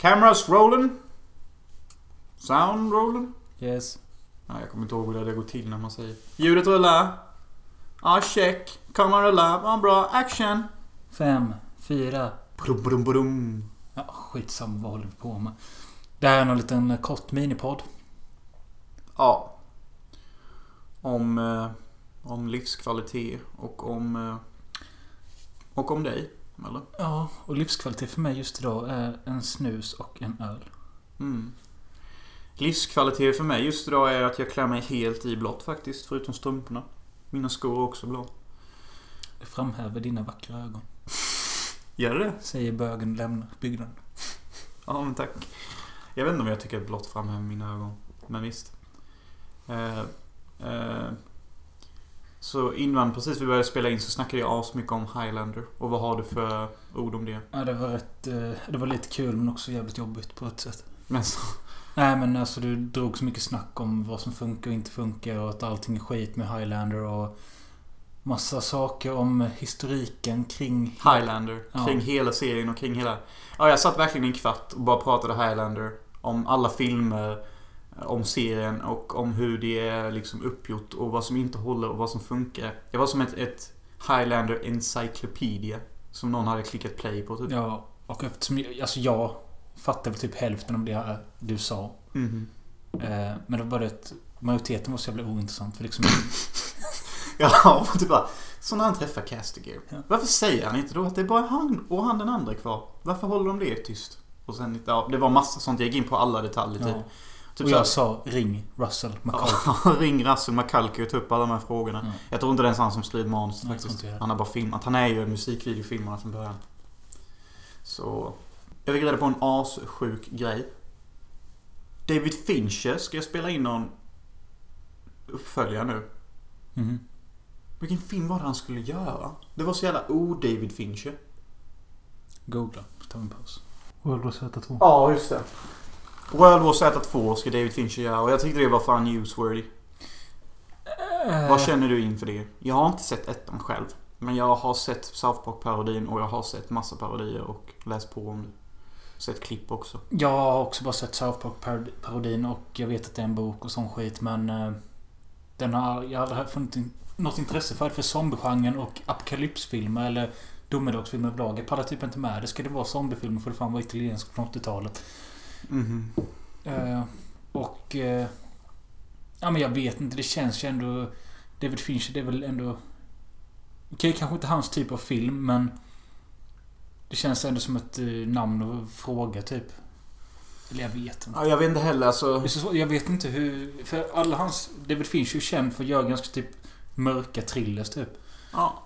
Cameras rolling. Sound rolling. Yes. Ja, jag kommer inte ihåg hur det går till när man säger. Ljudet rullar. Ja, check. Kameran rullar. Ja, bra. Action. Fem, fyra. Brum, brum, brum. Ja, skitsamma vad håller vi på med. Det här är en liten kort minipodd. Ja. Om, eh, om livskvalitet och om... Eh, och om dig. Eller? Ja, och livskvalitet för mig just idag är en snus och en öl. Mm. Livskvalitet för mig just idag är att jag klär mig helt i blått faktiskt. Förutom strumporna. Mina skor är också blå. Det framhäver dina vackra ögon. Gör det Säger bögen lämnar byggnaden. Ja, men tack. Jag vet inte om jag tycker att blått framhäver mina ögon. Men visst. Eh, eh, så innan precis vi började spela in så snackade jag asmycket om Highlander. Och vad har du för ord om det? Ja, det var rätt... eh, Det var lite kul men också jävligt jobbigt på ett sätt. Men så, Nej men alltså du drog så mycket snack om vad som funkar och inte funkar och att allting är skit med Highlander och massa saker om historiken kring... Highlander. Ja. Kring hela serien och kring hela... Ja, jag satt verkligen i en kvart och bara pratade Highlander. Om alla filmer. Om serien och om hur det är liksom uppgjort och vad som inte håller och vad som funkar. Det var som ett, ett Highlander Encyclopedia. Som någon hade klickat play på typ. Ja, och eftersom jag, alltså jag fattar väl typ hälften av det här du sa. Mhm. Eh, Men det var bara att majoriteten var så jävla ointressant för liksom... Ja, typ bara... Så när han träffar Castigear. Ja. Varför säger han inte då att det är bara han och han den andra kvar? Varför håller de det tyst? Och sen, ja, det var massa sånt. Jag gick in på alla detaljer typ. ja. Typ Och jag sa ring Russell McCall. Ja, ring Russell McCulkey och ta upp alla de här frågorna. Ja. Jag tror inte det är ens han som skriver manus Nej, jag tror faktiskt. Han har bara filmat. Han är ju musikvideofilmare från början. Så... Jag fick reda på en assjuk grej. David Fincher ska jag spela in någon uppföljare nu. Mhm. Vilken film var det han skulle göra? Det var så jävla o-David Fincher. Googla. Ta en paus. World War Z 2. Ja, just det. World War Z2 ska David Fincher göra och jag tyckte det var fan newsworthy. Eh. Vad känner du inför det? Jag har inte sett ettan själv. Men jag har sett South Park-parodin och jag har sett massa parodier och läst på om det. Sett klipp också. Jag har också bara sett South Park-parodin och jag vet att det är en bok och sån skit men... eh, Den har... Jag har funnit något intresse för, för zombiegenren och apokalypsfilmer eller domedagsfilmer överlag. Jag pallar typ inte med det. Ska det vara zombiefilmer får det fan vara italienskt från 80-talet. Eh, och... eh, ja men jag vet inte. Det känns ju ändå... David Fincher det är väl ändå... Okej, kanske inte hans typ av film men... Det känns ändå som ett eh, namn och fråga typ. Eller jag vet inte. Ja, jag vet inte heller alltså. Jag vet inte hur... För alla hans... David Fincher är ju känd för att göra ganska typ mörka thrillers typ. Ja.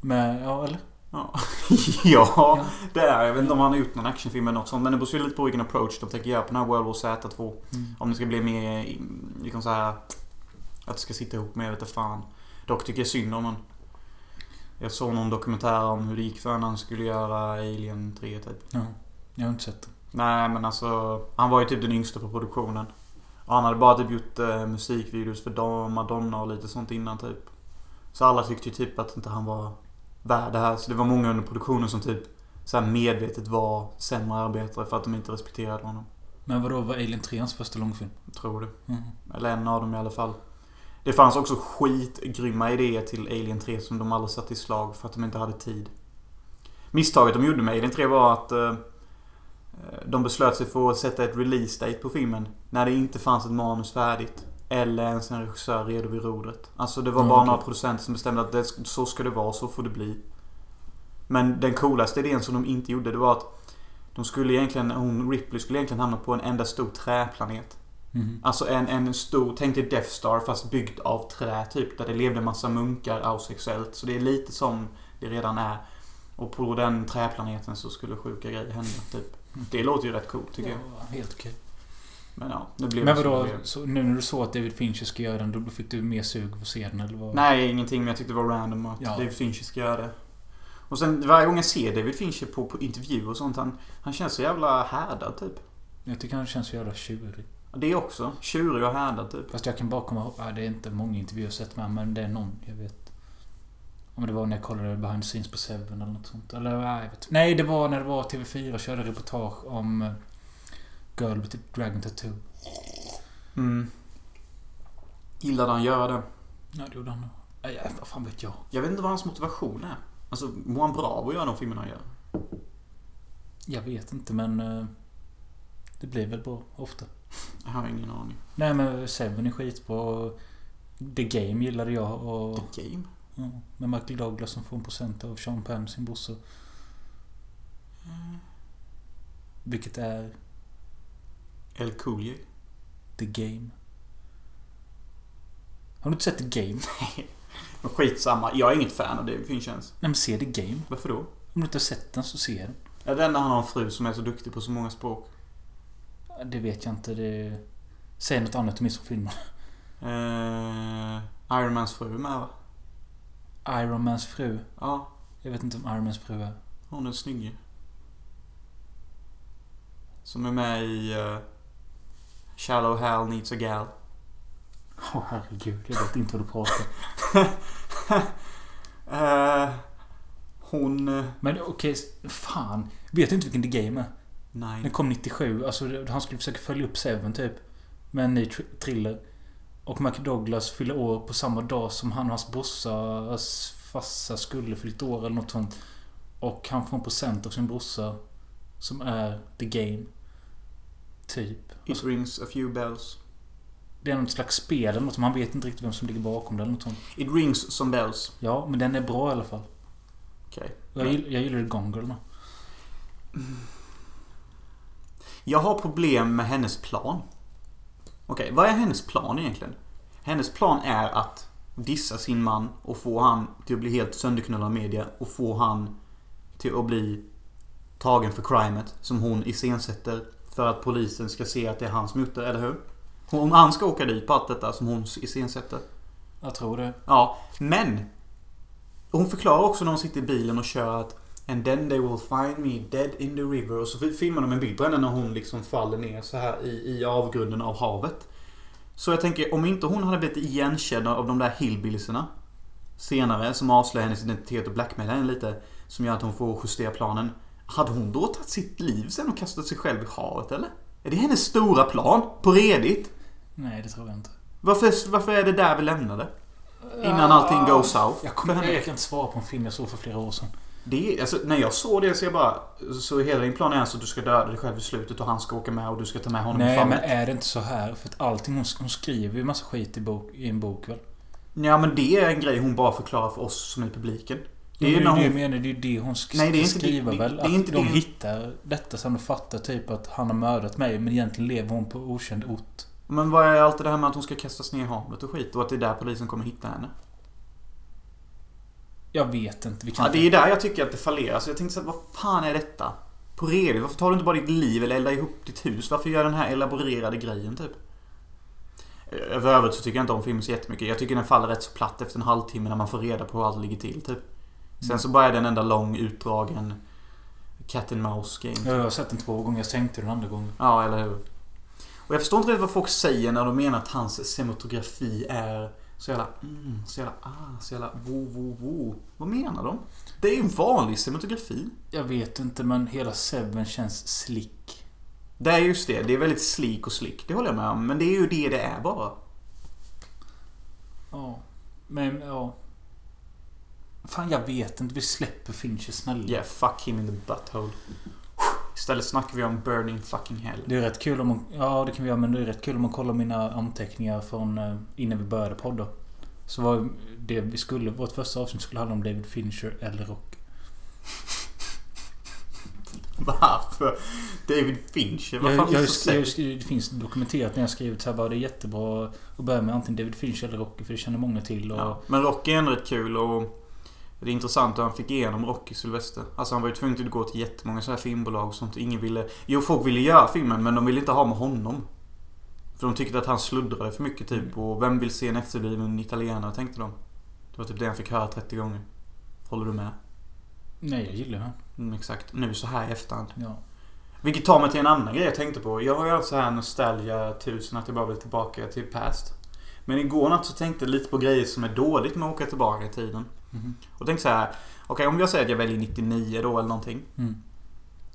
Med... Ja, eller? Ja. ja, det är Jag vet inte om han har gjort någon actionfilm eller något sånt. Men det beror lite på vilken approach de tänker göra på den här World War Z2. Mm. Om det ska bli mer, liksom så här Att det ska sitta ihop med, jag vet inte fan. Dock tycker jag synd om honom. Jag såg någon dokumentär om hur det gick för honom när han skulle göra Alien 3 typ. Ja. Jag har inte sett det. Nej men alltså, han var ju typ den yngsta på produktionen. Och han hade bara typ gjort eh, musikvideos för Madonna och lite sånt innan typ. Så alla tyckte ju typ att inte han var värd det här. Så det var många under produktionen som typ så här medvetet var sämre arbetare för att de inte respekterade honom. Men vadå, var Alien 3 hans första långfilm? Tror det. Mm. Eller en av dem i alla fall. Det fanns också skitgrymma idéer till Alien 3 som de aldrig satte i slag för att de inte hade tid. Misstaget de gjorde med Alien 3 var att eh, de beslöt sig för att sätta ett release date på filmen när det inte fanns ett manus färdigt. Eller ens en regissör redo vid rodret. Alltså det var Ja, bara okej. några producenter som bestämde att det, så ska det vara, så får det bli. Men den coolaste idén som de inte gjorde det var att de skulle egentligen, hon Ripley skulle egentligen hamna på en enda stor träplanet. Mhm. Alltså en, en stor, tänk dig Death Star fast byggd av trä typ. Där det levde en massa munkar asexuellt. Så det är lite som det redan är. Och på den träplaneten så skulle sjuka grejer hända typ. Det låter ju rätt coolt tycker jag. Ja, helt okej. Men ja, det blev Men vadå, så nu när du såg att David Fincher ska göra den, då fick du mer sug för att se den eller vad? Nej, ingenting. Men jag tyckte det var random att Ja. David Fincher ska göra det. Och sen varje gång jag ser David Fincher på, på intervjuer och sånt. Han, han känns så jävla härdad typ. Jag tycker han känns så jävla tjurig. Det också. Tjurig och härdad typ. Fast jag kan bara komma ihåg, ja, det är inte många intervjuer jag sett med men det är någon jag vet. Om det var när jag kollade behind the scenes på Seven eller något sånt. Eller nej, jag vet. Nej, det var när det var TV4 körde reportage om... Girl with a Dragon Tattoo. Mm. Gillade han göra det? Ja, det gjorde han nog. Ja, vad fan vet jag. Jag vet inte vad hans motivation är. Alltså, mår han bra av att göra de filmerna han gör? Jag vet inte men... eh, Det blir väl bra ofta. Jag har ingen aning. Nej men Seven är skitbra. The Game gillade jag och... The Game? Ja, med Michael Douglas som får en procent av Sean Penn, sin brorsa. Vilket är El Cool J? The Game. Har du inte sett The Game? Men skitsamma. Jag är inget fan av David Fincher ens. Nej men se The Game. Varför då? Om du inte har sett den så se den. Är det enda han har en fru som är så duktig på så många språk? Det vet jag inte. Det... Säg något annat om minns filmen. Eh, Iron Mans fru är med va? Iron Mans fru. Ja, Jag vet inte om Iron Mans fru är. hon är snygg. Som är med i uh, Shallow Hal Needs a Gal. Åh herregud, jag vet inte vad du pratar. Eh, hon... eh, Men okej, fan. Vet du inte vilken The Game är? nej. Den kom 97. Alltså han skulle försöka följa upp Seven typ. Med en ny tr- thriller. Och Michael Douglas fyller år på samma dag som han och hans brorsas farsa skulle fylla ett år eller något sånt. Och han får en procent av sin brorsa. Som är The Game. Typ. It rings a few bells. Det är något slags spel eller något. Man vet inte riktigt vem som ligger bakom det eller något sånt. It rings some bells. Ja, men den är bra i alla fall. Okej. Jag, gill, jag gillade Gone Girl med. Jag har problem med hennes plan. Okej, vad är hennes plan egentligen? Hennes plan är att dissa sin man och få han till att bli helt sönderknullad av media och få han till att bli tagen för crimet som hon iscensätter för att polisen ska se att det är han som gjort det, eller hur? Om han ska åka dit på allt detta som hon iscensätter. Jag tror det. Ja, men hon förklarar också när hon sitter i bilen och kör att And then they will find me dead in the river. Och så filmar de en bild på henne när hon liksom faller ner så här i, i avgrunden av havet. Så jag tänker, om inte hon hade blivit igenkänd av de där hillbilliesarna senare som avslöjar hennes identitet och blackmailar henne lite som gör att hon får justera planen. Hade hon då tagit sitt liv sen och kastat sig själv i havet eller? Är det hennes stora plan? På redigt? Nej, det tror jag inte. Varför, varför är det där vi lämnade? Innan allting goes south. Jag, kommer, jag kan inte svara på en film jag såg för flera år sedan. Det, alltså, när jag såg det så jag bara... Så hela din plan är alltså att du ska döda dig själv i slutet och han ska åka med och du ska ta med honom i Nej, men är det inte så här? För att allting hon, hon skriver ju massa skit i, bok, i en bok väl? Ja men det är en grej hon bara förklarar för oss som är publiken. Det Det är är ju det jag hon... menar. Det är det hon sk- Nej, det är inte det- skriver det- väl. det är att inte de det- hittar detta sen och fattar typ att han har mördat mig. Men egentligen lever hon på okänd ort. Men vad är allt det här med att hon ska kastas ner i havet och skit och att det är där polisen kommer hitta henne? Jag vet inte. Vi kan Ja, det är där jag tycker att det fallerar. Så jag tänkte så här, vad fan är detta? På redigt, varför tar du inte bara ditt liv eller eldar ihop ditt hus? Varför gör den här elaborerade grejen typ? Över övrigt så tycker jag inte om filmen så jättemycket. Jag tycker den faller rätt så platt efter en halvtimme när man får reda på hur allt ligger till typ. Sen så bara är det en enda lång utdragen Cat and Mouse game. Jag har sett den två gånger. Jag tänkte den andra gången. Ja, eller hur? Och jag förstår inte riktigt vad folk säger när de menar att hans cinematografi är så jävla... Mm, så jävla... Ah, så jävla... Wo, wo, wo. Vad menar de? Det är ju en vanlig cinematografi. Jag vet inte men hela Seven känns slick. Det är just det. Det är väldigt sleek och slick. Det håller jag med om. Men det är ju det det är bara. Ja. Men ja. Fan jag vet inte. Vi släpper Fincher snälla. Yeah, fuck him in the butthole. Istället snackar vi om Burning fucking hell. Det är rätt kul om man... Ja, det kan vi göra. Men det är rätt kul om man kollar mina anteckningar från eh, innan vi började podda. Så var det vi skulle... Vårt första avsnitt skulle handla om David Fincher eller Rock. Varför? David Fincher? Vad fan jag, jag, jag, det finns dokumenterat när jag skrivit så här bara. Det är jättebra att börja med antingen David Fincher eller Rocky. För det känner många till. Och, Ja, men Rocky är ändå rätt kul och det är intressant att han fick igenom Rocky Sylvester. Alltså han var ju tvungen att gå till jättemånga så här filmbolag och sånt. Ingen ville... Jo, folk ville göra filmen men de ville inte ha med honom. För de tyckte att han sluddrade för mycket typ. Och vem vill se en efterbliven italienare tänkte de. Det var typ det han fick höra 30 gånger. Håller du med? Nej, jag gillar den. Mm, exakt. Nu så här i efterhand. Ja. Vilket tar mig till en annan grej jag tänkte på. Jag har ju haft så här nostalgia tusen att jag bara vill tillbaka till past. Men igår natt så tänkte jag lite på grejer som är dåligt med att åka tillbaka i tiden. Mhm. Och tänkte så här. Okej, om jag säger att jag väljer 99 då eller någonting. Mm.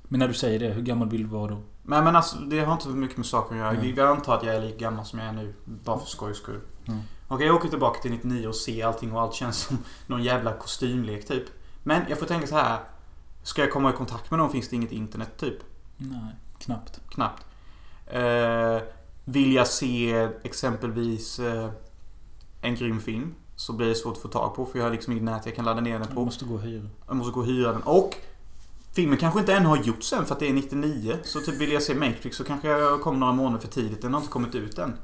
Men när du säger det, hur gammal vill du vara då? Nej men alltså det har inte så mycket med saker att göra. Mm. Vi antar att jag är lika gammal som jag är nu. Bara för skojs skull. Mm. Okej, jag åker tillbaka till 99 och ser allting och allt känns som någon jävla kostymlek typ. Men jag får tänka så här. Ska jag komma i kontakt med någon finns det inget internet typ. Nej, knappt. Knappt. Eh, vill jag se exempelvis eh, en grym film så blir det svårt att få tag på för jag har liksom inget nät jag kan ladda ner den Du på. måste gå och hyra. Jag måste gå och hyra den. Och filmen kanske inte än har gjorts än för att det är 99. Så typ vill jag se Matrix så kanske jag kommer några månader för tidigt. Den har inte kommit ut än.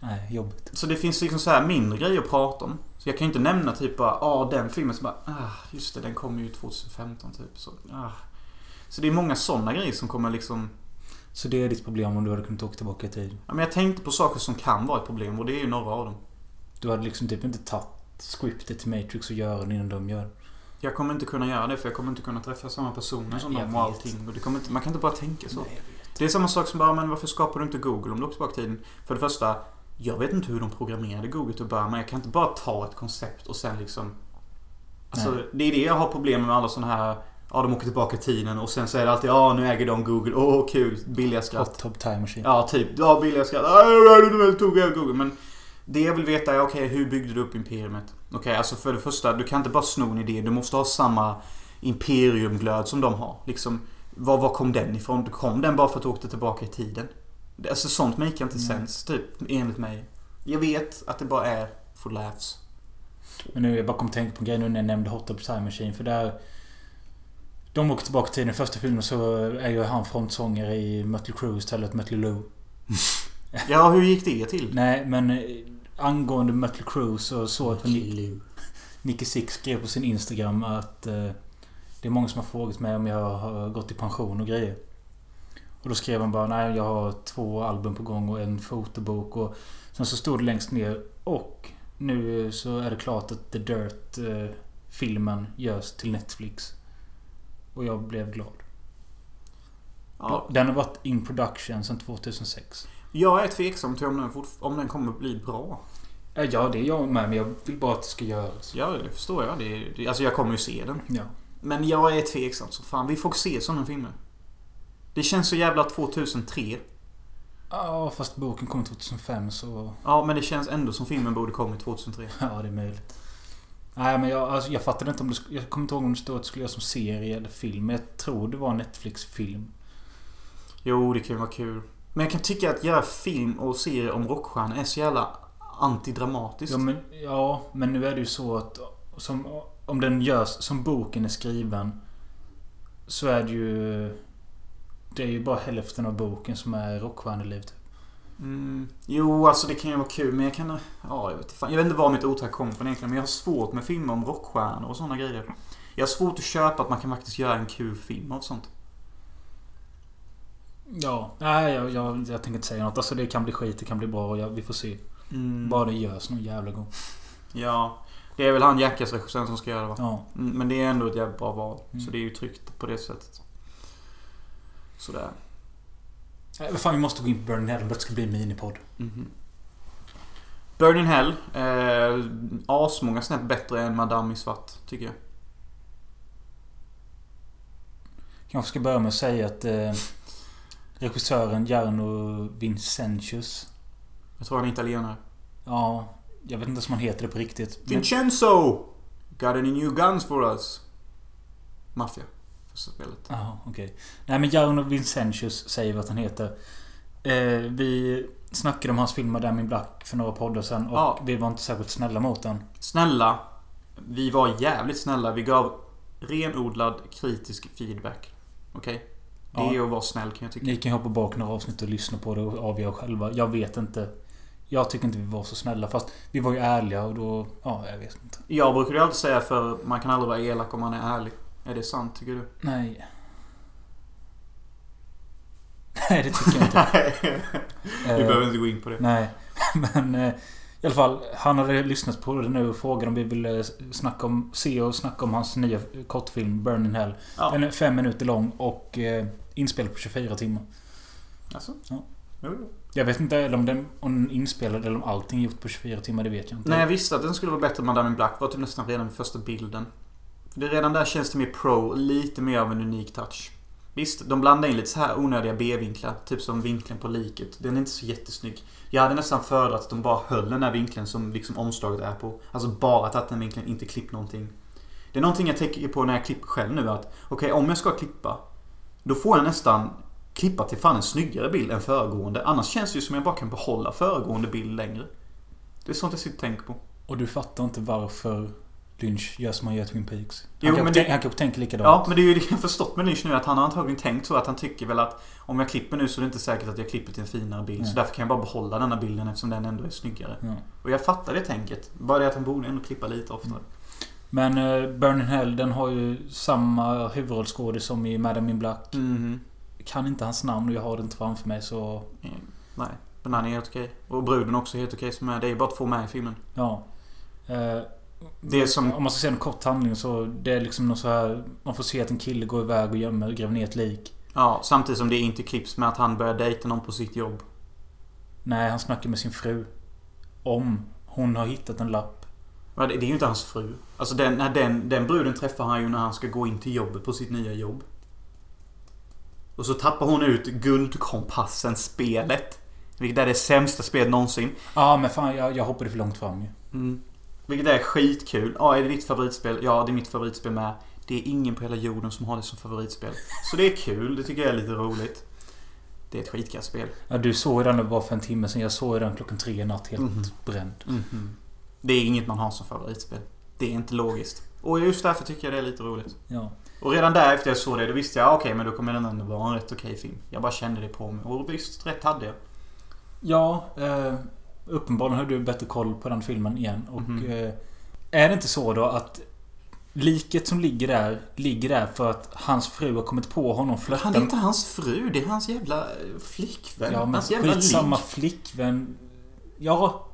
Nej, jobbigt. Så det finns liksom så här mindre grejer att prata om. Så jag kan ju inte nämna typ bara, ah den filmen så bara, ah just det den kommer ju 2015 typ. Så, ah. så det är många sådana grejer som kommer liksom Så det är ditt problem om du hade kunnat åka tillbaka i tid? Ja, men jag tänkte på saker som kan vara ett problem och det är ju några av dem. Du hade liksom typ inte tagit scriptet till Matrix och göra det innan de gör. Jag kommer inte kunna göra det för jag kommer inte kunna träffa samma personer som dem och allting. Och det kommer inte, man kan inte bara tänka så. Nej. Det är samma sak som bara, men varför skapar du inte Google om du åker tillbaka tiden? För det första, jag vet inte hur de programmerade Google till att börja med. Jag kan inte bara ta ett koncept och sen liksom... Alltså, Nej. det är det jag har problem med alla sådana här... Ja, de åker tillbaka i tiden och sen är det alltid ja, nu äger de Google. Åh, kul. Billiga skratt. Hot Top Time Machine. Ja, typ. Ja, billiga skratt. Ja, ja, ja, tog över Google. Men det jag vill veta är, okej, hur byggde du upp imperiet? Okej, alltså för det första, du kan inte bara sno en idé. Du måste ha samma imperiumglöd som de har. Liksom, var, var kom den ifrån? Kom den bara för att du åkte tillbaka i tiden? Alltså sånt make inte Nej. sens, typ, enligt mig. Jag vet att det bara är for laughs. Men nu, jag bara kom att tänka på en grej nu när jag nämnde Hot Top Time Machine. För där... De åker tillbaka till den första filmen så är ju han frontsångare i Mötley Crüe istället Mötley Lou. Ja, hur gick det till? Nej, men angående Mötley Crüe så såg jag på Nick, Nicky Six skrev på sin Instagram att eh, det är många som har frågat mig om jag har gått i pension och grejer. Och då skrev han bara nej jag har två album på gång och en fotobok och sen så stod det längst ner och nu så är det klart att The Dirt eh, filmen görs till Netflix. Och jag blev glad. Ja, Den har varit in production sedan 2006. Jag är tveksam till om den, om den kommer bli bra. Ja, Ja, det är jag med men jag vill bara att det ska göras. Ja, det förstår jag. Det, det, alltså jag kommer ju se den. Ja. Men jag är tveksam så fan. Vi får se sådana filmer. Det känns så jävla 2003. Ja, fast boken kom 2005 så... Ja, men det känns ändå som filmen borde kommit 2003. Ja, det är möjligt. Nej, men jag, alltså, jag fattade inte om det Jag kommer inte ihåg om det stod att det skulle göras som serie eller film. Men jag tror det var Netflix-film. Jo, det kan ju vara kul. Men jag kan tycka att göra film och serie om rockstjärnor är så jävla antidramatiskt. Ja men, ja, men nu är det ju så att som, om den görs som boken är skriven så är det ju... Det är ju bara hälften av boken som är rockstjärneliv. Typ. Mm, jo, alltså det kan ju vara kul, men jag kan... Ja, jag vet, fan, jag vet inte var mitt otack kommer från egentligen, men jag har svårt med filmer om rockstjärnor och sådana grejer. Jag har svårt att köpa att man kan faktiskt göra en kul film av sånt. Ja, nej jag, jag, jag tänker inte säga något. Alltså det kan bli skit, det kan bli bra. Jag, vi får se. Mm, Bara det görs någon jävla gång. Ja. Det är väl han Jackass-regissören som ska göra det va? Ja. Mm, Men det är ändå ett jävligt bra val. Mm. Så det är ju tryggt på det sättet. Sådär. Vad fan, vi måste gå in på Burning Hell. Det ska bli en minipodd. Mhm. Burning Hell. Eh, asmånga snäpp bättre än Madame i svart, tycker jag. Kanske ska börja med att säga att eh, regissören Jarno Vincentius. Jag tror han är italienare. Ja, jag vet inte om han heter det på riktigt. Vincenzo! Got any new guns for us? Maffia. Första spelet. Jaha, okej. Nej men Jarno Vincentius säger vad han heter. Eh, vi snackade om hans film Madame in Black för några poddar sedan och Ja. vi var inte särskilt snälla mot den. Snälla. Vi var jävligt snälla. Vi gav renodlad kritisk feedback. Okej? Det är att vara snäll kan jag tycka. Ni kan hoppa bak några avsnitt och lyssna på det och avgöra själva. Jag vet inte. Jag tycker inte vi var så snälla fast vi var ju ärliga och då... Ja, jag vet inte. Jag brukar ju alltid säga för man kan aldrig vara elak om man är ärlig. Är det sant tycker du? Nej. Nej, det tycker jag inte. Vi Eh, behöver inte gå in på det. Nej, men eh, i alla fall. Han hade lyssnat på det nu och frågade om vi ville snacka om, se och snacka om hans nya kortfilm Burning Hell. Ja. Den är fem minuter lång och eh, inspelad på 24 timmar. Alltså? Ja. Jo, jo. Jag vet inte om den, om den är inspelad eller om allting är gjort på 24 timmar. Det vet jag inte. När jag visste att den skulle vara bättre än Madame in Black var typ nästan redan vid första bilden. Det redan där känns det mer pro, lite mer av en unik touch. Visst, de blandar in lite så här onödiga B-vinklar. Typ som vinkeln på liket. Den är inte så jättesnygg. Jag hade nästan föredragit att de bara höll den här vinkeln som liksom omslaget är på. Alltså bara tagit den vinkeln, inte klippt någonting. Det är någonting jag tänker på när jag klipper själv nu att Okej, okay, om jag ska klippa Då får jag nästan klippa till fan en snyggare bild än föregående. Annars känns det ju som jag bara kan behålla föregående bild längre. Det är sånt jag sitter och tänker på. Och du fattar inte varför Lynch gör som han gör Twin Peaks? Han, Jo, kan, men det... det- han kanske tänker likadant. Ja, men det är ju det jag har förstått med Lynch nu att han har antagligen tänkt så att han tycker väl att om jag klipper nu så är det inte säkert att jag klipper till en finare bild. Nej. Så därför kan jag bara behålla denna bilden eftersom den ändå är snyggare. Ja. Och jag fattar det tänket. Bara det att han borde ändå klippa lite oftare. Men uh, Burning Hell, den har ju samma huvudrollskådis som i Madame in Black. Mhm. Kan inte hans namn och jag har det inte framför mig så... Nej, men han är helt okej. Och bruden också är helt okej som är. Det är bara två med i filmen. Ja. Eh, Det är som- Om man ska säga en kort handling så det är liksom någon så här... Man får se att en kille går iväg och gömmer, gräver ner ett lik. Ja, samtidigt som det inte klipps med att han börjar dejta någon på sitt jobb. Nej, han snackar med sin fru. Om hon har hittat en lapp. Ja, Det det är ju inte hans fru. Alltså den, den, den bruden träffar han ju när han ska gå in till jobbet på sitt nya jobb. Och så tappar hon ut Guldkompassen-spelet. Vilket är det sämsta spelet någonsin. Ja, men fan jag, jag hoppade för långt fram ju. Mm. Vilket är skitkul. Ja, är det ditt favoritspel? Ja, det är mitt favoritspel med. Det är ingen på hela jorden som har det som favoritspel. Så det är kul. Det tycker jag är lite roligt. Det är ett skitkast spel. Ja, du såg den bara för en timme sedan. Jag såg den klockan tre i natt helt Mhm. bränd. Mhm. Det är inget man har som favoritspel. Det är inte logiskt. Och just därför tycker jag det är lite roligt. Ja. Och redan där efter jag såg det, då visste jag okej, men då kommer den ändå vara en rätt okej film. Jag bara kände det på mig. Och visst, rätt hade jag. Ja, eh, uppenbarligen har du bättre koll på den filmen igen. Och eh, är det inte så då att liket som ligger där, ligger där för att hans fru har kommit på honom flörta han är inte hans fru, det är hans jävla eh, flickvän. Ja, men hans jävla skitsamma flickvän. Ja.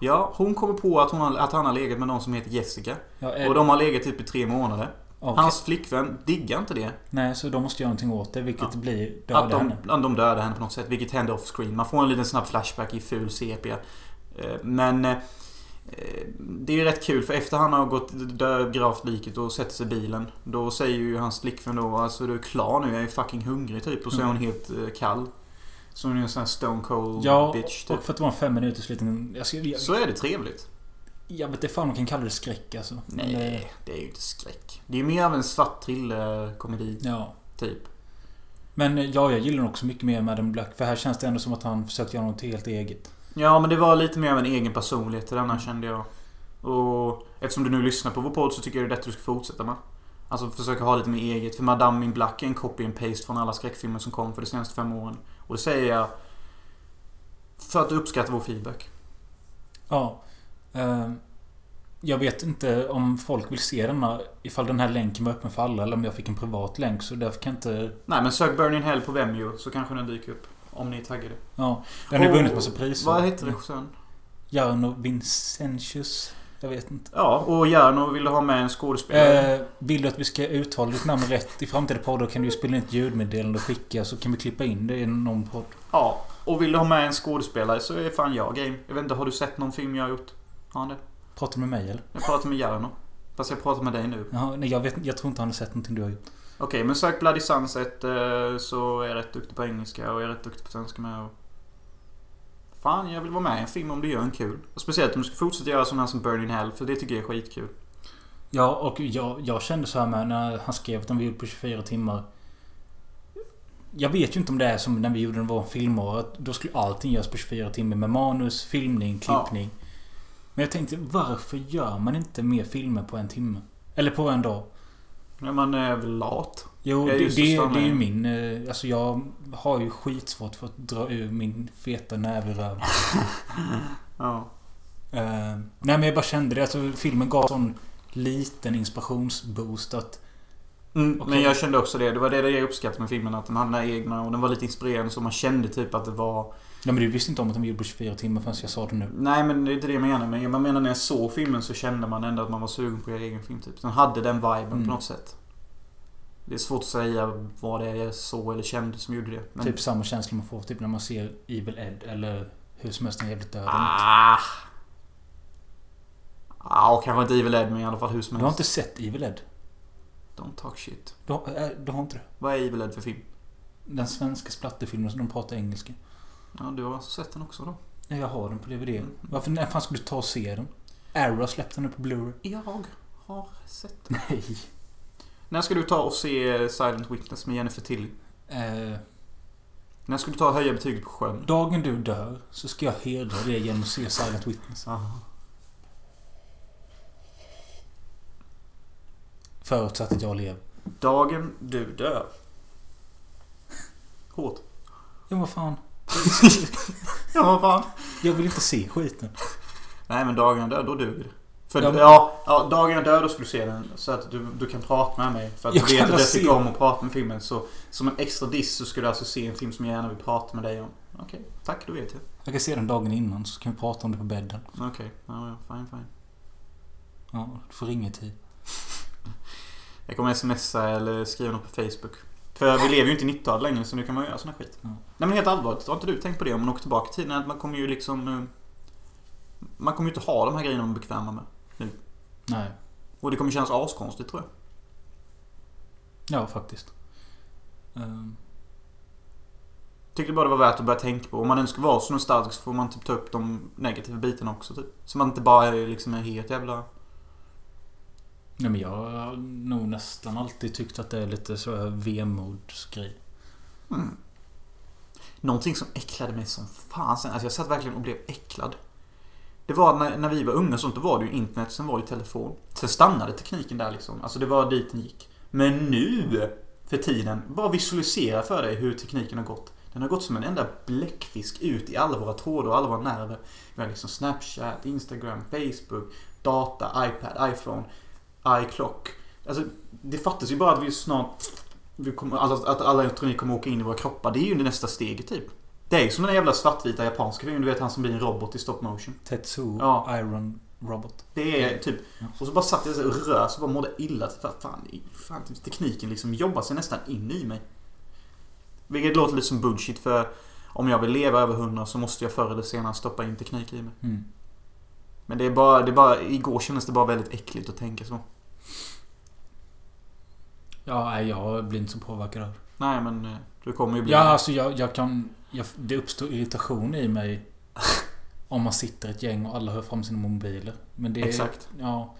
Ja, hon kommer på att, hon har, att han har legat med någon som heter Jessica. ja eh, Och de har legat typ i tre månader. Okej. Hans flickvän diggar inte det. Nej, så de måste göra någonting åt det. Vilket Ja. blir Att döda de, henne. att de dödar henne på något sätt. Vilket händer off screen. Man får en liten snabb flashback i ful sepia. Eh, Men... eh, Det är ju rätt kul för efter han har gått gravt liket och sätter sig i bilen. Då säger ju hans flickvän då alltså du är klar nu, jag är fucking hungrig typ. Och så är hon helt eh, kall. Är en sån här stone cold Ja, bitch typ. och för att det var en fem minuters liten... Jag, ska, jag, Så är det trevligt. Jag vet inte fan man kan kalla det skräck alltså. Men det- Nej, det är ju inte skräck. Det är ju mer av en svart thriller-komedi, Ja. typ. Men eh, ja, jag gillar den också mycket mer med Black. För här känns det ändå som att han försökt göra något helt eget. Ja, men det var lite mer av en egen personlighet till denna kände jag. Och eftersom du nu lyssnar på vår podd så tycker jag det är detta du ska fortsätta med. Alltså försöka ha lite mer eget. För Madame in Black är en copy and paste från alla skräckfilmer som kom för de senaste fem åren. Och det säger jag för att du uppskattar vår feedback. Ja. Eh, jag vet inte om folk vill se denna. Ifall den här länken var öppen för alla. Eller om jag fick en privat länk. Så därför kan jag inte... Nej, men sök Burning Hell på Vemjo så kanske den dyker upp. Om ni är taggade. Ja. Den har Och vunnit massa priser. Vad heter regissören? Jarno Vincentius. Jag vet inte. Ja, och Jarno ville ha med en skådespelare. Eh, vill du att vi ska uttala ditt namn rätt i framtida poddar kan du ju spela in ett ljudmeddelande och skicka så kan vi klippa in det i någon podd. Ja, och vill du ha med en skådespelare så är fan jag game. Jag vet inte, har du sett någon film jag har gjort? Har han det? Pratar du med mig eller? Jag pratar med Jarno. Fast jag pratar med dig nu. Jaha, nej, jag, vet, jag tror inte han har sett någonting du har gjort. Okej, men sök Bloody Sunset eh, så är jag rätt duktig på engelska och jag är rätt duktig på svenska med. Och... Fan, jag vill vara med i en film om du gör en kul. Och speciellt om du ska fortsätta göra sådana här som Burning Hell, för det tycker jag är skitkul. Ja, och jag, jag kände så här med när han skrev att den var gjord på 24 timmar. Jag vet ju inte om det är som när vi gjorde den var filmår. Att då skulle allting göras på 24 timmar med manus, filmning, Ja. Men jag tänkte, varför gör man inte mer filmer på en timme? Eller på en dag? Ja, man är väl lat. Jo, det, det, det är ju min... eh, Alltså jag har ju skitsvårt för att dra ur min feta näve i röven. Ja. Eh, nej men jag bara kände det. Alltså filmen gav sån liten inspirationsboost att... Mm, Okej. Men jag kände också det. Det var det jag uppskattade med filmen. Att den hade egna och den var lite inspirerande så man kände typ att det var... Nej men du visste inte om att de gjorde på 24 timmar förrän jag sa det nu. Nej men det är inte det jag menar. Men jag menar när jag såg filmen så kände man ändå att man var sugen på göra egen film typ. Den hade den viben Mm. på något sätt. Det är svårt att säga vad det är jag såg eller kände som gjorde det. Men... Typ samma känsla man får typ när man ser Evil Ed eller hur som helst en jävligt död. Ah. Ja, och kanske inte Evil Ed men i alla fall hur som Du har helst. inte sett Evil Ed? Don't talk shit. Du, har- äh, du har inte det? Vad är Evil Ed för film? Den svenska splatterfilmen som de pratar engelska. Ja, du har alltså sett den också då? Ja, jag har den på DVD. Mm. Varför när fan skulle du ta och se den? Arrow släppt den nu på Blu-ray. Jag har sett den. Nej. När ska du ta och se Silent Witness med Jennifer Tilly? Eh, När ska du ta och höja betyget på sjön? dagen du dör så ska jag hedra det genom att se Silent Witness. Aha. Förutsatt att jag lever. Dagen du dör. Hårt. Ja, vad fan. ja, vad fan. Jag vill inte se skiten. Nej, men dagen jag dör, då duger det. För Ja, ja, men- ja, dagen jag dör, då ska du se den. Så att du, du kan prata med mig. För att Jag du vet att jag tycker om att prata med filmen. Så som en extra diss så ska du alltså se en film som jag gärna vill prata med dig om. Okej, tack, då vet jag. Jag kan se den dagen innan så kan vi prata om det på bädden. Okej, ja, ja, fine, fine. Ja, du får ringa i tid. Jag kommer smsa eller skriva något på Facebook. För vi lever ju inte i 90-talet längre så nu kan man göra sån här skit. Ja. Nej men helt allvarligt, har inte du tänkt på det om man åker tillbaka i tiden? Att man kommer ju liksom... eh, Man kommer ju inte ha de här grejerna man är bekväma med. Nej. Och det kommer kännas askonstigt tror jag. Ja, faktiskt. Ehm, Tyckte bara det var värt att börja tänka på. Om man nu ska vara så nostalgisk så får man typ ta upp de negativa bitarna också. Typ. Så man inte bara är liksom en helt jävla... Nej men jag har nog nästan alltid tyckt att det är lite så vemodsgrej. Mm. Någonting som äcklade mig som fan sen. Alltså jag satt verkligen och blev äcklad. Det var när, när vi var unga och sånt, då var det ju internet, sen var det ju telefon. Sen stannade tekniken där liksom. Alltså det var dit den gick. Men nu, för tiden, bara visualisera för dig hur tekniken har gått. Den har gått som en enda bläckfisk ut i alla våra trådar och alla våra nerver. Vi har liksom Snapchat, Instagram, Facebook, data, iPad, iPhone, iClock. Alltså, det fattas ju bara att vi snart... Vi kommer, alltså, att alla elektronik kommer åka in i våra kroppar. Det är ju det nästa steget typ. Det är ju som den jävla svartvita japanska filmen. Du vet han som blir en robot i stop motion. Tetsuo Ja. Iron Robot. Det är typ... Ja. Och så bara satt jag så och rös och bara mådde illa. Fan, fan, tekniken liksom jobbar sig nästan in i mig. Vilket låter lite som bullshit för om jag vill leva över 100 så måste jag förr eller senare stoppa in teknik i mig. Mm. Men det är bara, det är bara igår kändes det bara väldigt äckligt att tänka så. Ja, jag blir inte så påverkad av. Nej men eh, du kommer ju bli Ja, alltså jag, jag kan... Jag, det uppstår irritation i mig om man sitter ett gäng och alla hör fram sina mobiler. Men det är... Exakt. Ja.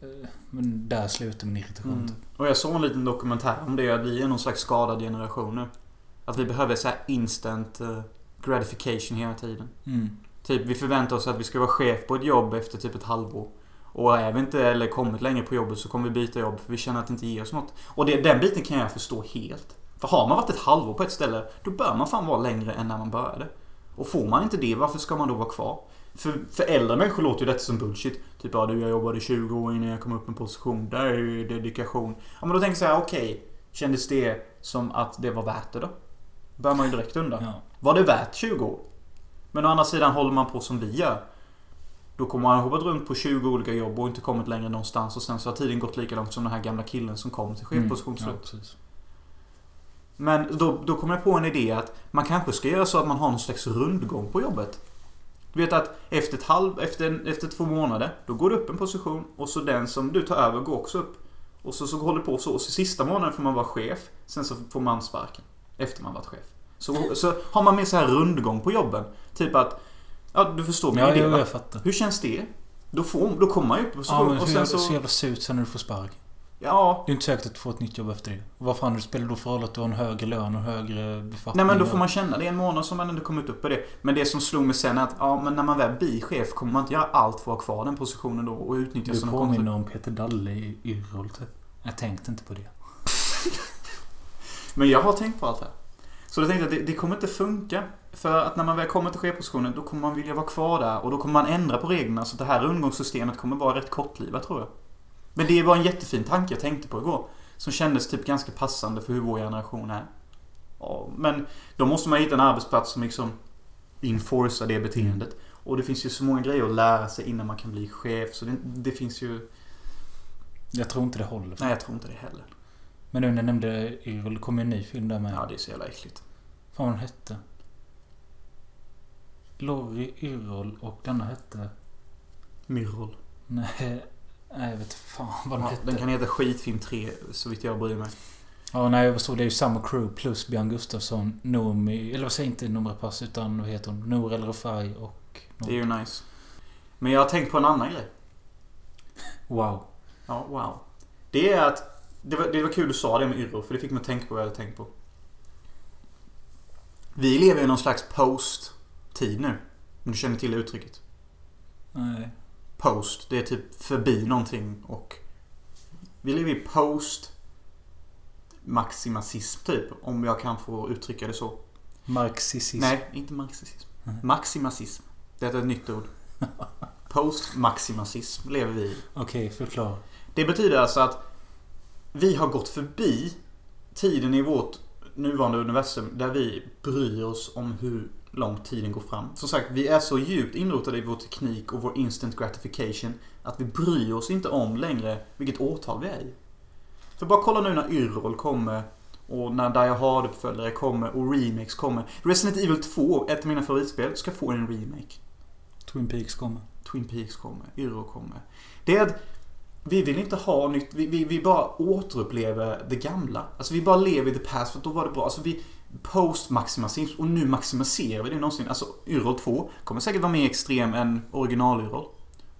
Eh, Men där slutar min irritation. Mm. Och jag såg en liten dokumentär om det. Att vi är någon slags skadad generation nu. Att vi behöver så här instant eh, gratification hela tiden. Mm. Typ vi förväntar oss att vi ska vara chef på ett jobb efter typ ett halvår. Och är vi inte eller kommit längre på jobbet så kommer vi byta jobb för vi känner att det inte ger oss något. Och det, den biten kan jag förstå helt. För har man varit ett halvår på ett ställe, då bör man fan vara längre än när man började. Och får man inte det, varför ska man då vara kvar? För, för äldre människor låter ju detta som bullshit. Typ ja du, jag jobbade 20 år innan jag kom upp en position. Där är ju dedikation. Ja men då tänker jag så här, okej. kändes det som att det var värt det då? Bör man ju direkt undra. Ja. Var det värt 20 år? Men å andra sidan håller man på som vi gör. Då kommer man ha hoppat runt på 20 olika jobb och inte kommit längre någonstans. Och sen så har tiden gått lika långt som den här gamla killen som kom till chefposition till Mm. Ja. Men då, då kom jag på en idé att man kanske ska göra så att man har någon slags rundgång på jobbet. Du vet att efter, ett halv, efter, efter två månader, då går du upp en position och så den som du tar över går också upp. Och så, så håller det på så. Och så sista månaden får man vara chef. Sen så får man sparken. Efter man varit chef. Så, så har man med så här rundgång på jobben. Typ att... Ja, du förstår min Ja, idé jag fattar. Hur känns det? Då, får, då kommer man ju upp i Ja, position men och sen så... så jävla surt sen när du får spark. Ja, Det är inte säkert att du får ett nytt jobb efter det. Vad fan det spelar då för roll att du har en högre lön och högre befattning? Nej men då får man känna det en månad som man ändå kommit upp på det. Men det som slog mig sen är att ja, men när man väl blir chef kommer man inte göra allt för att ha kvar den positionen då och utnyttja Du sina påminner om Peter Dalle i Yrrol typ. Jag tänkte inte på det. Men jag har tänkt på allt det här. Så jag tänkte att det, det kommer inte funka. För att när man väl kommer till chefpositionen då kommer man vilja vara kvar där och då kommer man ändra på reglerna så att det här rundgångssystemet kommer vara rätt kortlivat tror jag. Men det var en jättefin tanke jag tänkte på igår. Som kändes typ ganska passande för hur vår generation är. Ja, men då måste man hitta en arbetsplats som liksom enforcar det beteendet. Och det finns ju så många grejer att lära sig innan man kan bli chef. Så det, det finns ju... Jag tror inte det håller. Nej, jag tror inte det heller. Men nu när jag nämnde det kom ju en ny film där med. Ja, det är så jävla äckligt. Fan vad den hette. Lorry Yrrol och denna hette... Myrrol. Nej. Nej, jag vet fan vad den Ja, hette. den kan heta Skitfilm 3, så vitt jag bryr mig. Ja, nej, jag såg det är ju samma crew plus Björn Gustafsson, Noomi... Eller vad säger inte Nour Pass utan vad heter hon? Nour El Refai och... Det är ju nice. Men jag har tänkt på en annan grej. Wow. Ja, wow. Det är att... Det var, det var kul du sa det med Yrrol, för det fick mig att tänka på vad jag hade tänkt på. Vi lever i någon slags post-tid nu. Om du känner till uttrycket. Nej. Post, det är typ förbi någonting och... Vi lever i post... Maximacism typ, om jag kan få uttrycka det så. Marxism. Nej, inte marxism. Nej. Maximacism. Det är ett nytt ord. Post-maximacism lever vi i. Okej, förklara. Det betyder alltså att vi har gått förbi tiden i vårt nuvarande universum där vi bryr oss om hur långt tiden går fram. Som sagt, vi är så djupt inrotade i vår teknik och vår instant gratification att vi bryr oss inte om längre vilket årtal vi är i. För bara kolla nu när Yrrol kommer och när Die Hard-uppföljare kommer och remakes kommer. Resident Evil 2, ett av mina favoritspel, ska få en remake. Twin Peaks kommer. Twin Peaks kommer, Yrrol kommer. Det är att vi vill inte ha nytt, vi, vi, vi bara återupplever det gamla. Alltså vi bara lever i the past för då var det bra. Alltså vi post-maximacism och nu maximiserar vi det någonsin. Alltså Yrrol 2 kommer säkert vara mer extrem än original-Yrrol.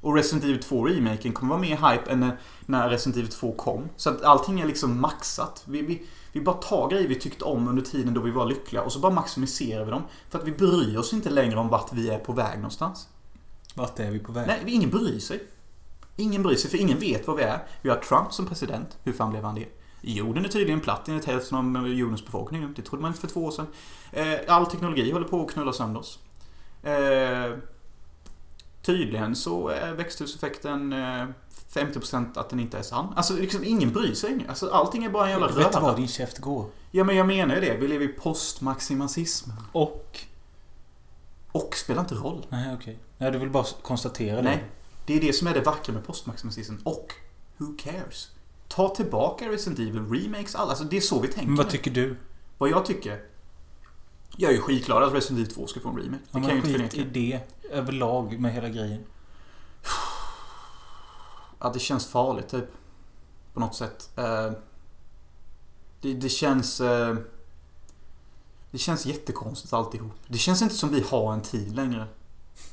Och Resident Evil 2 remaken kommer vara mer hype än när- när Resident Evil 2 kom. Så att allting är liksom maxat. Vi, vi, vi bara tar grejer vi tyckte om under tiden då vi var lyckliga och så bara maximiserar vi dem. För att vi bryr oss inte längre om vart vi är på väg någonstans. Vart är vi på väg? Nej, ingen bryr sig. Ingen bryr sig, för ingen vet vad vi är. Vi har Trump som president. Hur fan blev han det? Jorden är tydligen platt enligt hälften av jordens befolkning. Det trodde man inte för två år sedan. Eh, All teknologi håller på att knulla sönder oss. Eh, Tydligen så är växthuseffekten eh, 50% att den inte är sann. Alltså liksom ingen bryr sig. Alltså allting är bara en jävla Vet du röra. din käft går? Ja men jag menar ju det. Vi lever i postmaximacism. Och? Och spelar inte roll. Nej, okej. Nej, du vill bara konstatera det. Nej. Det är det som är det vackra med postmaximacism. Och who cares? Ta tillbaka Resident Evil remakes, alla. Alltså det är så vi tänker. Men vad tycker du? vad jag tycker? Jag är ju skitglad att Resident Evil 2 ska få en remake. Det Ja, kan jag inte skit i förneka. det överlag med hela grejen. Att det känns farligt typ. På något sätt. Eh, Det, det känns... eh, Det känns jättekonstigt alltihop. Det känns inte som vi har en tid längre.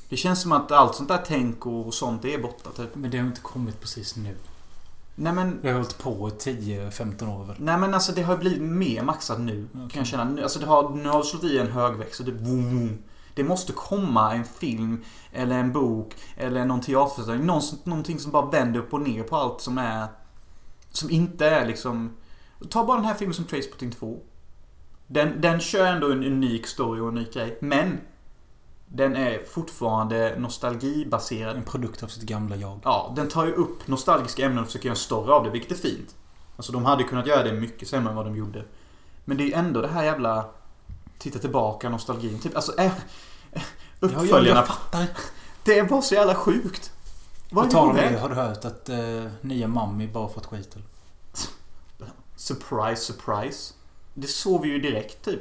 Det känns som att allt sånt där tänk och sånt det är borta typ. Men det har inte kommit precis nu. Nej men... Vi har hållit på i 10-15 år väl? Nej men alltså det har blivit mer maxat nu. Okej. Kan jag känna. Alltså det har, nu har det slått i en högväxt och det boom. Det måste komma en film eller en bok eller någon teaterföreställning. Någon, någonting som bara vänder upp och ner på allt som är... Som inte är liksom... Ta bara den här filmen som Trainspotting 2. Den, den kör ändå en unik story och en unik grej. Men den är fortfarande nostalgibaserad. En produkt av sitt gamla jag. Ja, den tar ju upp nostalgiska ämnen och försöker göra en story av det, vilket är fint. Alltså de hade kunnat göra det mycket sämre än vad de gjorde. Men det är ju ändå det här jävla... Titta tillbaka, nostalgin. Typ, alltså... Äh, äh, Ja, ja, uppföljarna. jag fattar. Det är bara så jävla sjukt. Vad är tal det om har du hört att eh, nya Mummy bara fått skit eller? Surprise, surprise. Det såg vi ju direkt, typ.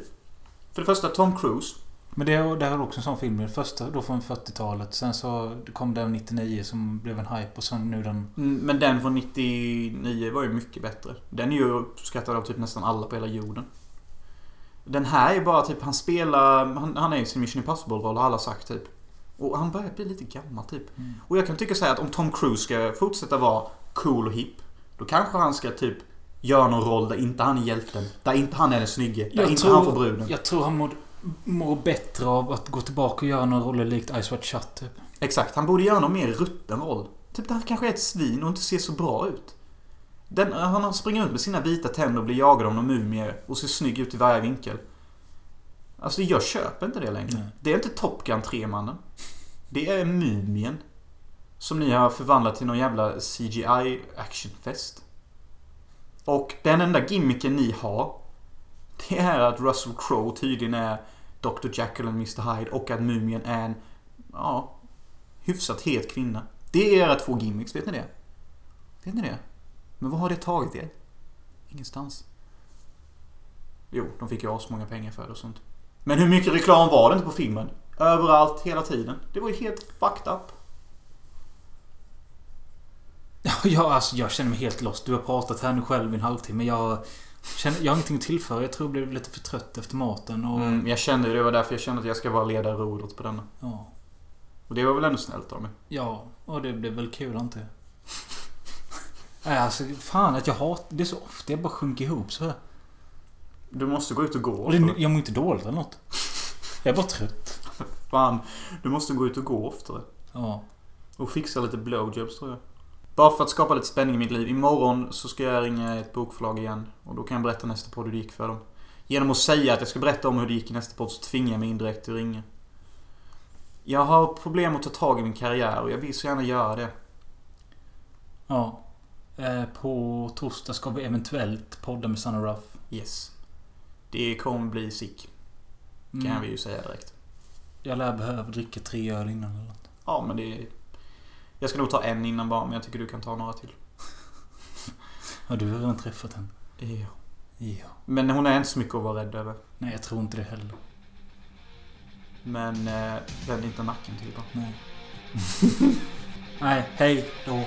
För det första, Tom Cruise. Men det, det här är också en sån film. Den första då från 40-talet. Sen så kom den 99 som blev en hype och sen nu den... Mm, Men den från 99 var ju mycket bättre. Den är ju uppskattad av typ nästan alla på hela jorden. Den här är bara typ, han spelar... Han, han är i sin Mission Impossible-roll har alla sagt typ. Och han börjar bli lite gammal typ. Mm. Och jag kan tycka här att om Tom Cruise ska fortsätta vara cool och hip. Då kanske han ska typ göra någon roll där inte han är hjälten. Där inte han är den snygge. Där Jag inte tror- han får bruden. Jag tror han mår, mår bättre av att gå tillbaka och göra någon roll likt Ice White Shut typ. Exakt, han borde göra någon mer rutten roll. Typ där han kanske är ett svin och inte ser så bra ut. Den, han springer runt med sina vita tänder och blir jagad av någon mumie och ser snygg ut i varje vinkel. Alltså jag köper inte det längre. Nej. Det är inte Top Gun 3-mannen. Det är Mumien. Som ni har förvandlat till någon jävla CGI actionfest. Och den enda gimmicken ni har det är att Russell Crowe tydligen är Dr. Jekyll och Mr. Hyde och att Mumien är en Ja Hyfsat het kvinna. Det är era två gimmicks, vet ni det? Vet ni det? Men vad har det tagit er? Ingenstans. Jo, de fick ju asmånga pengar för det och sånt. Men hur mycket reklam var det inte på filmen? Överallt, hela tiden. Det var ju helt fucked up. Ja, jag, alltså, jag känner mig helt lost. Du har pratat här nu själv i en halvtimme. Jag, känner, jag har ingenting att tillföra. Jag tror jag blev lite för trött efter maten. Och, Mm, jag kände det. Var därför jag kände att jag ska bara leda rodret på denna. ja, Och det var väl ändå snällt av mig. ja, och det blev väl kul jag. Nej, alltså fan att jag hatar... Det är så ofta jag bara sjunker ihop så här. Du måste gå ut och gå. Och det, jag mår inte dåligt eller något. Jag är bara trött. Fan, du måste gå ut och gå oftare. Ja. Och fixa lite blowjobs tror jag. Bara för att skapa lite spänning i mitt liv. Imorgon så ska jag ringa ett bokförlag igen. Och då kan jag berätta nästa podd hur det gick för dem. Genom att säga att jag ska berätta om hur det gick i nästa podd så tvingar jag mig indirekt till att ringa. Jag har problem att ta tag i min karriär och jag vill så gärna göra det. Ja. Eh, På torsdag ska vi eventuellt podda med Sanna Ruff. Yes. Det kommer bli sick. Kan Mm. vi ju säga direkt. Jag lär behöva dricka tre öl innan eller något. Ja, men det är... Jag ska nog ta en innan bara, men jag tycker du kan ta några till. Ja, du har redan träffat henne. Ja. Ja. Men hon är inte så mycket att vara rädd över. Nej, jag tror inte det heller. Men eh, vänd inte nacken till bara. Nej. Nej, hej då.